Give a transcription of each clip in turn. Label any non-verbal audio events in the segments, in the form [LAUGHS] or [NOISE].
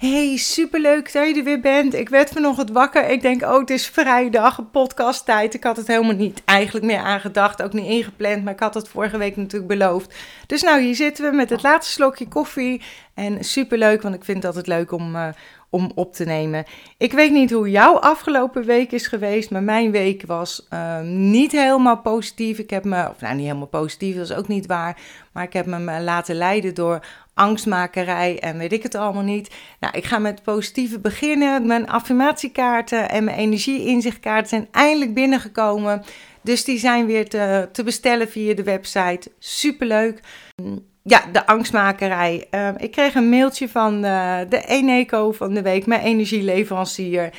Hey, superleuk dat je er weer bent. Ik werd vanochtend wakker. Ik denk, oh, het is vrijdag, podcasttijd. Ik had het helemaal niet eigenlijk meer aangedacht, ook niet ingepland, maar ik had het vorige week natuurlijk beloofd. Dus nou, hier zitten we met het laatste slokje koffie. En superleuk, want ik vind het altijd leuk om, uh, om op te nemen. Ik weet niet hoe jouw afgelopen week is geweest, maar mijn week was uh, niet helemaal positief. Ik heb me, of nou niet helemaal positief, dat is ook niet waar, maar ik heb me laten leiden door angstmakerij en weet ik het allemaal niet. Nou, ik ga met positieve beginnen. Mijn affirmatiekaarten en mijn energieinzichtkaarten zijn eindelijk binnengekomen. Dus die zijn weer te, te bestellen via de website. Superleuk. Ja, de angstmakerij. Uh, ik kreeg een mailtje van uh, de Eneco van de week, mijn energieleverancier.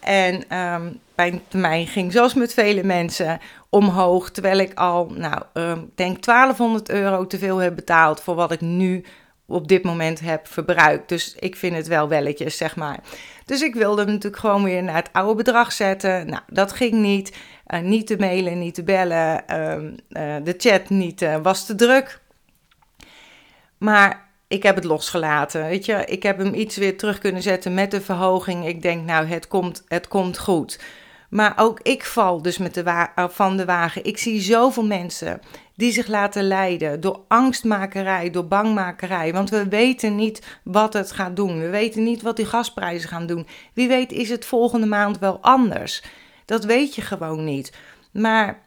En um, mijn termijn ging, zoals met vele mensen, omhoog. Terwijl ik al, nou, um, denk 1200 euro te veel heb betaald voor wat ik nu op dit moment heb verbruikt. Dus ik vind het wel welletjes, zeg maar. Dus ik wilde hem natuurlijk gewoon weer naar het oude bedrag zetten. Nou, dat ging niet. Uh, niet te mailen, niet te bellen. Uh, de chat niet, was te druk. Maar ik heb het losgelaten, weet je. Ik heb hem iets weer terug kunnen zetten met de verhoging. Ik denk, nou, het komt, het komt goed. Maar ook ik val dus met de van de wagen. Ik zie zoveel mensen die zich laten leiden door angstmakerij, door bangmakerij. Want we weten niet wat het gaat doen. We weten niet wat die gasprijzen gaan doen. Wie weet is het volgende maand wel anders. Dat weet je gewoon niet. Maar,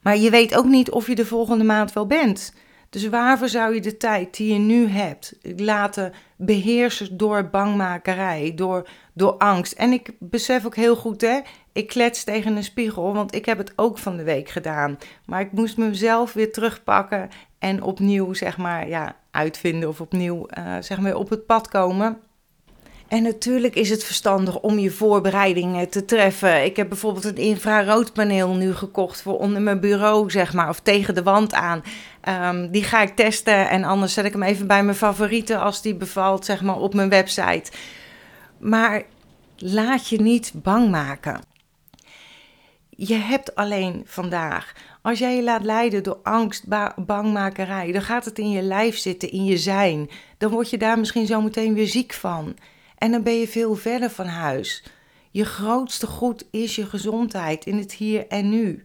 maar je weet ook niet of je de volgende maand wel bent. Dus waarvoor zou je de tijd die je nu hebt laten beheersen door bangmakerij, door, door angst? En ik besef ook heel goed, hè, ik klets tegen een spiegel, want ik heb het ook van de week gedaan. Maar ik moest mezelf weer terugpakken en opnieuw, zeg maar, ja, uitvinden of opnieuw, uh, zeg maar, op het pad komen. En natuurlijk is het verstandig om je voorbereidingen te treffen. Ik heb bijvoorbeeld een infraroodpaneel nu gekocht voor onder mijn bureau, zeg maar, of tegen de wand aan. Um, die ga ik testen en anders zet ik hem even bij mijn favorieten als die bevalt, zeg maar, op mijn website. Maar laat je niet bang maken. Je hebt alleen vandaag. Als jij je laat leiden door angst, bangmakerij, dan gaat het in je lijf zitten, in je zijn. Dan word je daar misschien zo meteen weer ziek van. En dan ben je veel verder van huis. Je grootste goed is je gezondheid in het hier en nu.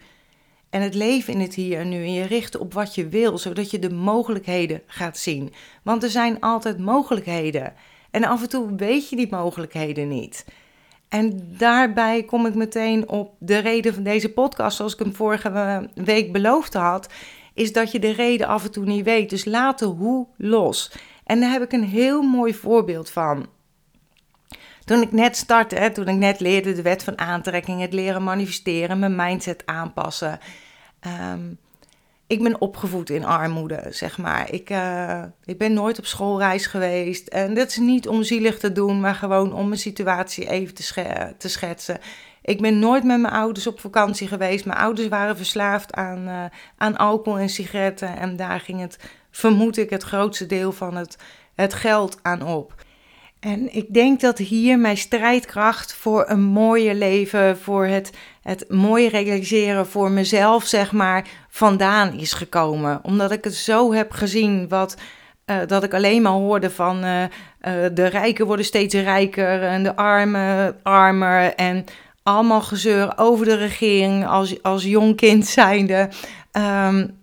En het leven in het hier en nu. En je richten op wat je wil, zodat je de mogelijkheden gaat zien. Want er zijn altijd mogelijkheden. En af en toe weet je die mogelijkheden niet. En daarbij kom ik meteen op de reden van deze podcast, zoals ik hem vorige week beloofd had, is dat je de reden af en toe niet weet. Dus laat de hoe los. En daar heb ik een heel mooi voorbeeld van. Toen ik net startte, hè, toen ik net leerde de wet van aantrekking, het leren manifesteren, mijn mindset aanpassen. Um, ik ben opgevoed in armoede, zeg maar. Ik, uh, ik ben nooit op schoolreis geweest. En dat is niet om zielig te doen, maar gewoon om mijn situatie even te, sch te schetsen. Ik ben nooit met mijn ouders op vakantie geweest. Mijn ouders waren verslaafd aan, uh, aan alcohol en sigaretten. En daar ging het, vermoed ik, het grootste deel van het, het geld aan op. En ik denk dat hier mijn strijdkracht voor een mooier leven, voor het, het mooie realiseren voor mezelf, zeg maar, vandaan is gekomen. Omdat ik het zo heb gezien, wat, uh, dat ik alleen maar hoorde van uh, uh, de rijken worden steeds rijker en de armen armer. En allemaal gezeur over de regering als, als jong kind zijnde. Um,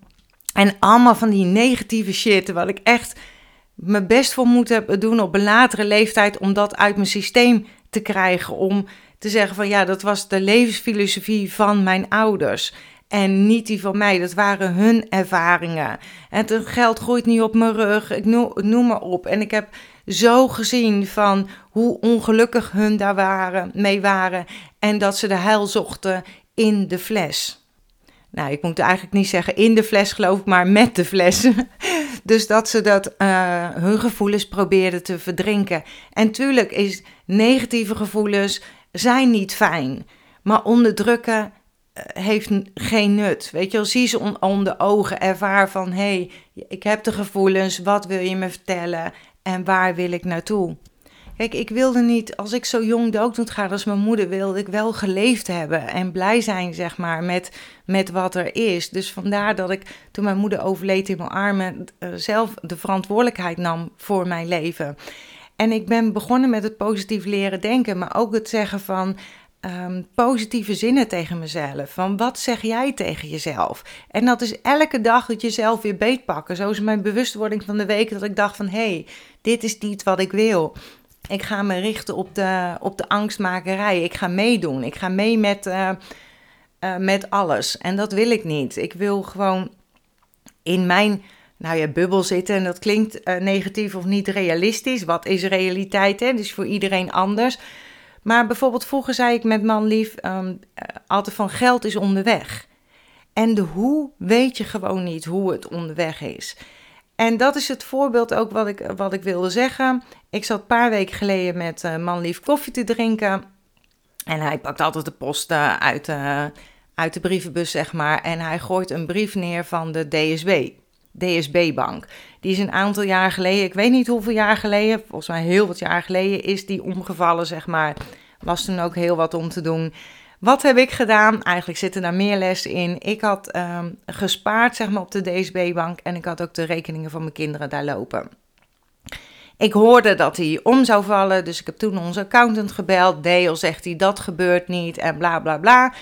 en allemaal van die negatieve shit, wat ik echt mijn best voor moeten doen op een latere leeftijd om dat uit mijn systeem te krijgen. Om te zeggen van ja, dat was de levensfilosofie van mijn ouders. En niet die van mij, dat waren hun ervaringen. En het geld groeit niet op mijn rug, ik noem, noem maar op. En ik heb zo gezien van hoe ongelukkig hun daar waren, mee waren. En dat ze de heil zochten in de fles. Nou, ik moet eigenlijk niet zeggen in de fles, geloof ik, maar met de fles. [LAUGHS] dus dat ze dat, uh, hun gevoelens probeerden te verdrinken. En tuurlijk is negatieve gevoelens zijn niet fijn. Maar onderdrukken uh, heeft geen nut. Weet je wel, zie ze on, om de ogen, ervaar van... hé, hey, ik heb de gevoelens, wat wil je me vertellen en waar wil ik naartoe? Kijk, ik wilde niet, als ik zo jong dood moet gaan als mijn moeder, wilde ik wel geleefd hebben en blij zijn, zeg maar, met, met wat er is. Dus vandaar dat ik, toen mijn moeder overleed in mijn armen, uh, zelf de verantwoordelijkheid nam voor mijn leven. En ik ben begonnen met het positief leren denken, maar ook het zeggen van um, positieve zinnen tegen mezelf. Van wat zeg jij tegen jezelf? En dat is elke dag het jezelf weer beetpakken. Zo is mijn bewustwording van de week dat ik dacht van hé, hey, dit is niet wat ik wil. Ik ga me richten op de, op de angstmakerij. Ik ga meedoen. Ik ga mee met, uh, uh, met alles. En dat wil ik niet. Ik wil gewoon in mijn nou ja, bubbel zitten. En dat klinkt uh, negatief of niet realistisch. Wat is realiteit? Hè? Dus voor iedereen anders. Maar bijvoorbeeld vroeger zei ik met man lief um, altijd van geld is onderweg. En de hoe weet je gewoon niet hoe het onderweg is. En dat is het voorbeeld ook wat ik, wat ik wilde zeggen. Ik zat een paar weken geleden met uh, man lief koffie te drinken. En hij pakt altijd de post uh, uit, uh, uit de brievenbus, zeg maar. En hij gooit een brief neer van de DSB. DSB-bank. Die is een aantal jaar geleden, ik weet niet hoeveel jaar geleden, volgens mij heel wat jaar geleden, is die omgevallen, zeg maar. Was toen ook heel wat om te doen. Wat heb ik gedaan? Eigenlijk zitten daar meer lessen in. Ik had um, gespaard, zeg maar, op de DSB-bank en ik had ook de rekeningen van mijn kinderen daar lopen. Ik hoorde dat hij om zou vallen, dus ik heb toen onze accountant gebeld. Dale zegt hij, dat gebeurt niet en bla bla bla.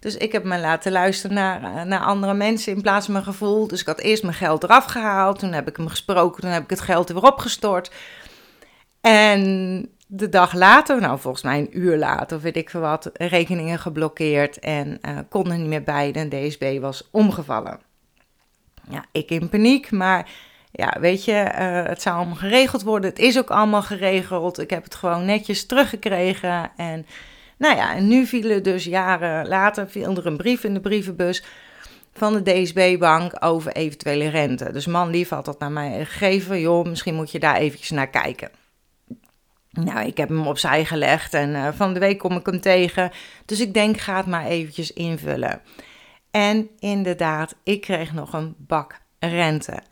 Dus ik heb me laten luisteren naar, eh, naar andere mensen in plaats van mijn gevoel. Dus ik had eerst mijn geld eraf gehaald. Toen heb ik hem gesproken. Toen heb ik het geld er weer opgestort. En de dag later, nou volgens mij een uur later weet ik veel wat, rekeningen geblokkeerd en uh, kon er niet meer bij. De DSB was omgevallen. Ja, ik in paniek, maar ja, weet je, uh, het zou allemaal geregeld worden. Het is ook allemaal geregeld. Ik heb het gewoon netjes teruggekregen en nou ja, en nu vielen dus jaren later viel er een brief in de brievenbus van de DSB-bank over eventuele rente. Dus man lief had dat naar mij gegeven. Joh, misschien moet je daar eventjes naar kijken. Nou, ik heb hem opzij gelegd en uh, van de week kom ik hem tegen. Dus ik denk, ga het maar eventjes invullen. En inderdaad, ik kreeg nog een bak rente.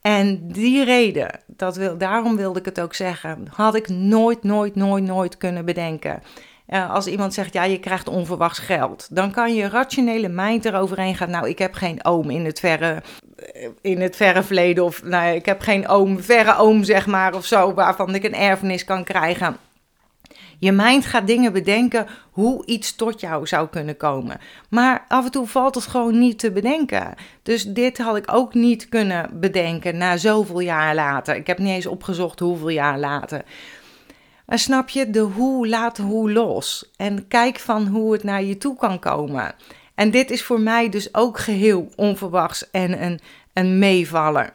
En die reden, dat wil, daarom wilde ik het ook zeggen, had ik nooit, nooit, nooit, nooit kunnen bedenken. Uh, als iemand zegt, ja, je krijgt onverwachts geld, dan kan je rationele mind eroverheen gaan. Nou, ik heb geen oom in het verre, eh, in het verre verleden, of nou, ik heb geen oom, verre oom, zeg maar, of zo, waarvan ik een erfenis kan krijgen. Je mind gaat dingen bedenken hoe iets tot jou zou kunnen komen. Maar af en toe valt het gewoon niet te bedenken. Dus dit had ik ook niet kunnen bedenken na zoveel jaar later. Ik heb niet eens opgezocht hoeveel jaar later. Maar snap je, de hoe laat hoe los. En kijk van hoe het naar je toe kan komen. En dit is voor mij dus ook geheel onverwachts en een, een meevaller.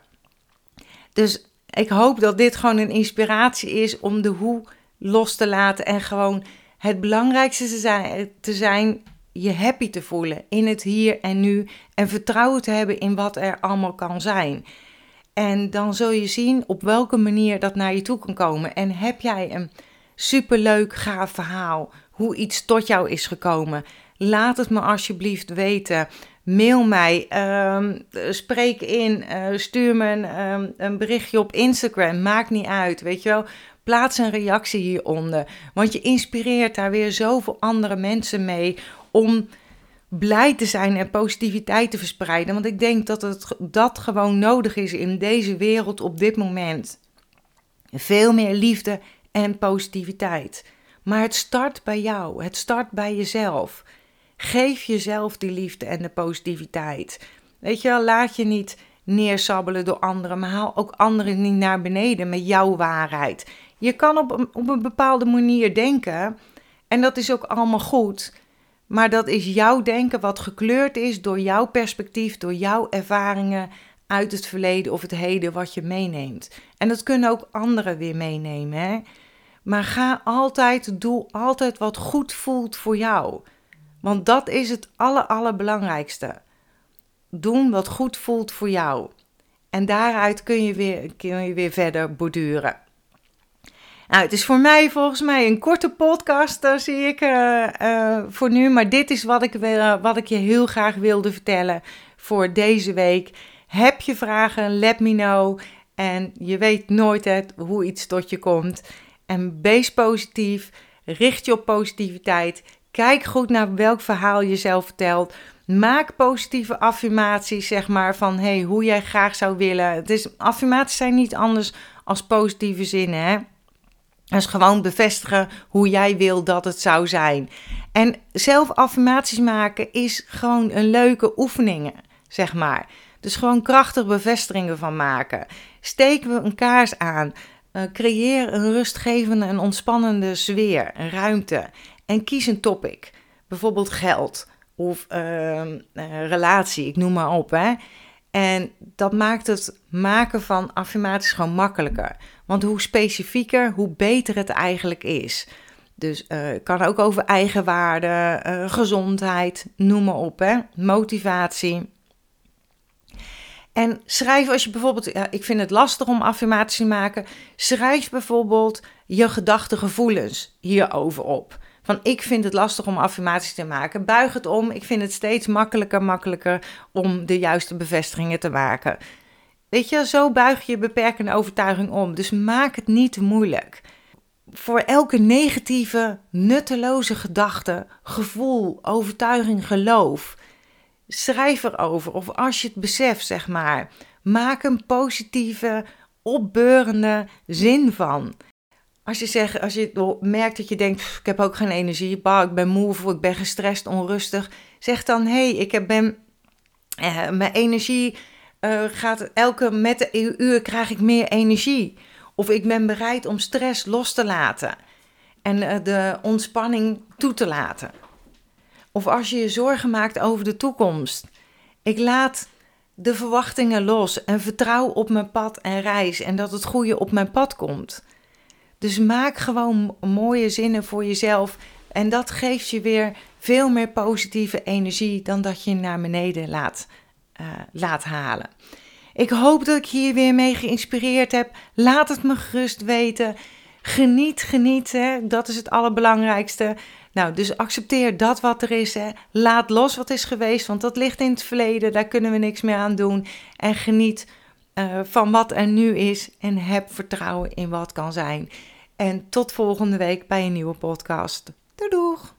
Dus ik hoop dat dit gewoon een inspiratie is om de hoe los te laten. En gewoon het belangrijkste te zijn, te zijn je happy te voelen in het hier en nu. En vertrouwen te hebben in wat er allemaal kan zijn. En dan zul je zien op welke manier dat naar je toe kan komen. En heb jij een superleuk, gaaf verhaal, hoe iets tot jou is gekomen? Laat het me alsjeblieft weten. Mail mij, um, spreek in, uh, stuur me een, um, een berichtje op Instagram. Maakt niet uit, weet je wel. Plaats een reactie hieronder. Want je inspireert daar weer zoveel andere mensen mee om blij te zijn en positiviteit te verspreiden. Want ik denk dat het, dat gewoon nodig is in deze wereld op dit moment. Veel meer liefde en positiviteit. Maar het start bij jou, het start bij jezelf. Geef jezelf die liefde en de positiviteit. Weet je wel, laat je niet neersabbelen door anderen, maar haal ook anderen niet naar beneden met jouw waarheid. Je kan op een, op een bepaalde manier denken en dat is ook allemaal goed. Maar dat is jouw denken wat gekleurd is door jouw perspectief, door jouw ervaringen uit het verleden of het heden wat je meeneemt. En dat kunnen ook anderen weer meenemen. Hè? Maar ga altijd, doe altijd wat goed voelt voor jou. Want dat is het aller, allerbelangrijkste. Doen wat goed voelt voor jou. En daaruit kun je weer, kun je weer verder borduren. Nou, het is voor mij volgens mij een korte podcast, daar zie ik uh, uh, voor nu. Maar dit is wat ik, uh, wat ik je heel graag wilde vertellen voor deze week. Heb je vragen, let me know. En je weet nooit het, hoe iets tot je komt. En wees positief, richt je op positiviteit. Kijk goed naar welk verhaal je zelf vertelt. Maak positieve affirmaties, zeg maar, van hey, hoe jij graag zou willen. Het is, affirmaties zijn niet anders als positieve zinnen, hè? Dus gewoon bevestigen hoe jij wil dat het zou zijn. En zelf affirmaties maken is gewoon een leuke oefening, zeg maar. Dus gewoon krachtig bevestigingen van maken. Steken we een kaars aan. Uh, creëer een rustgevende en ontspannende sfeer, een ruimte. En kies een topic. Bijvoorbeeld geld of uh, relatie, ik noem maar op. Hè. En dat maakt het maken van affirmaties gewoon makkelijker. Want hoe specifieker, hoe beter het eigenlijk is. Dus uh, kan ook over eigenwaarde, uh, gezondheid, noem maar op, hè? motivatie. En schrijf als je bijvoorbeeld, ja, ik vind het lastig om affirmaties te maken, schrijf bijvoorbeeld je gedachten, gevoelens hierover op. Ik vind het lastig om affirmaties te maken. Buig het om. Ik vind het steeds makkelijker, makkelijker om de juiste bevestigingen te maken. Weet je, zo buig je beperkende overtuiging om. Dus maak het niet moeilijk. Voor elke negatieve, nutteloze gedachte, gevoel, overtuiging, geloof, schrijf erover. Of als je het beseft, zeg maar, maak een positieve, opbeurende zin van. Als je, zegt, als je merkt dat je denkt, ik heb ook geen energie, bah, ik ben moe of ik ben gestrest, onrustig. Zeg dan, hé, hey, ik heb, eh, mijn energie uh, gaat elke met uur krijg ik meer energie. Of ik ben bereid om stress los te laten en uh, de ontspanning toe te laten. Of als je je zorgen maakt over de toekomst. Ik laat de verwachtingen los en vertrouw op mijn pad en reis en dat het goede op mijn pad komt. Dus maak gewoon mooie zinnen voor jezelf. En dat geeft je weer veel meer positieve energie dan dat je naar beneden laat, uh, laat halen. Ik hoop dat ik hier weer mee geïnspireerd heb. Laat het me gerust weten. Geniet, geniet. Hè? Dat is het allerbelangrijkste. Nou, dus accepteer dat wat er is. Hè? Laat los wat is geweest, want dat ligt in het verleden. Daar kunnen we niks meer aan doen. En geniet uh, van wat er nu is. En heb vertrouwen in wat kan zijn. En tot volgende week bij een nieuwe podcast. Doei doeg!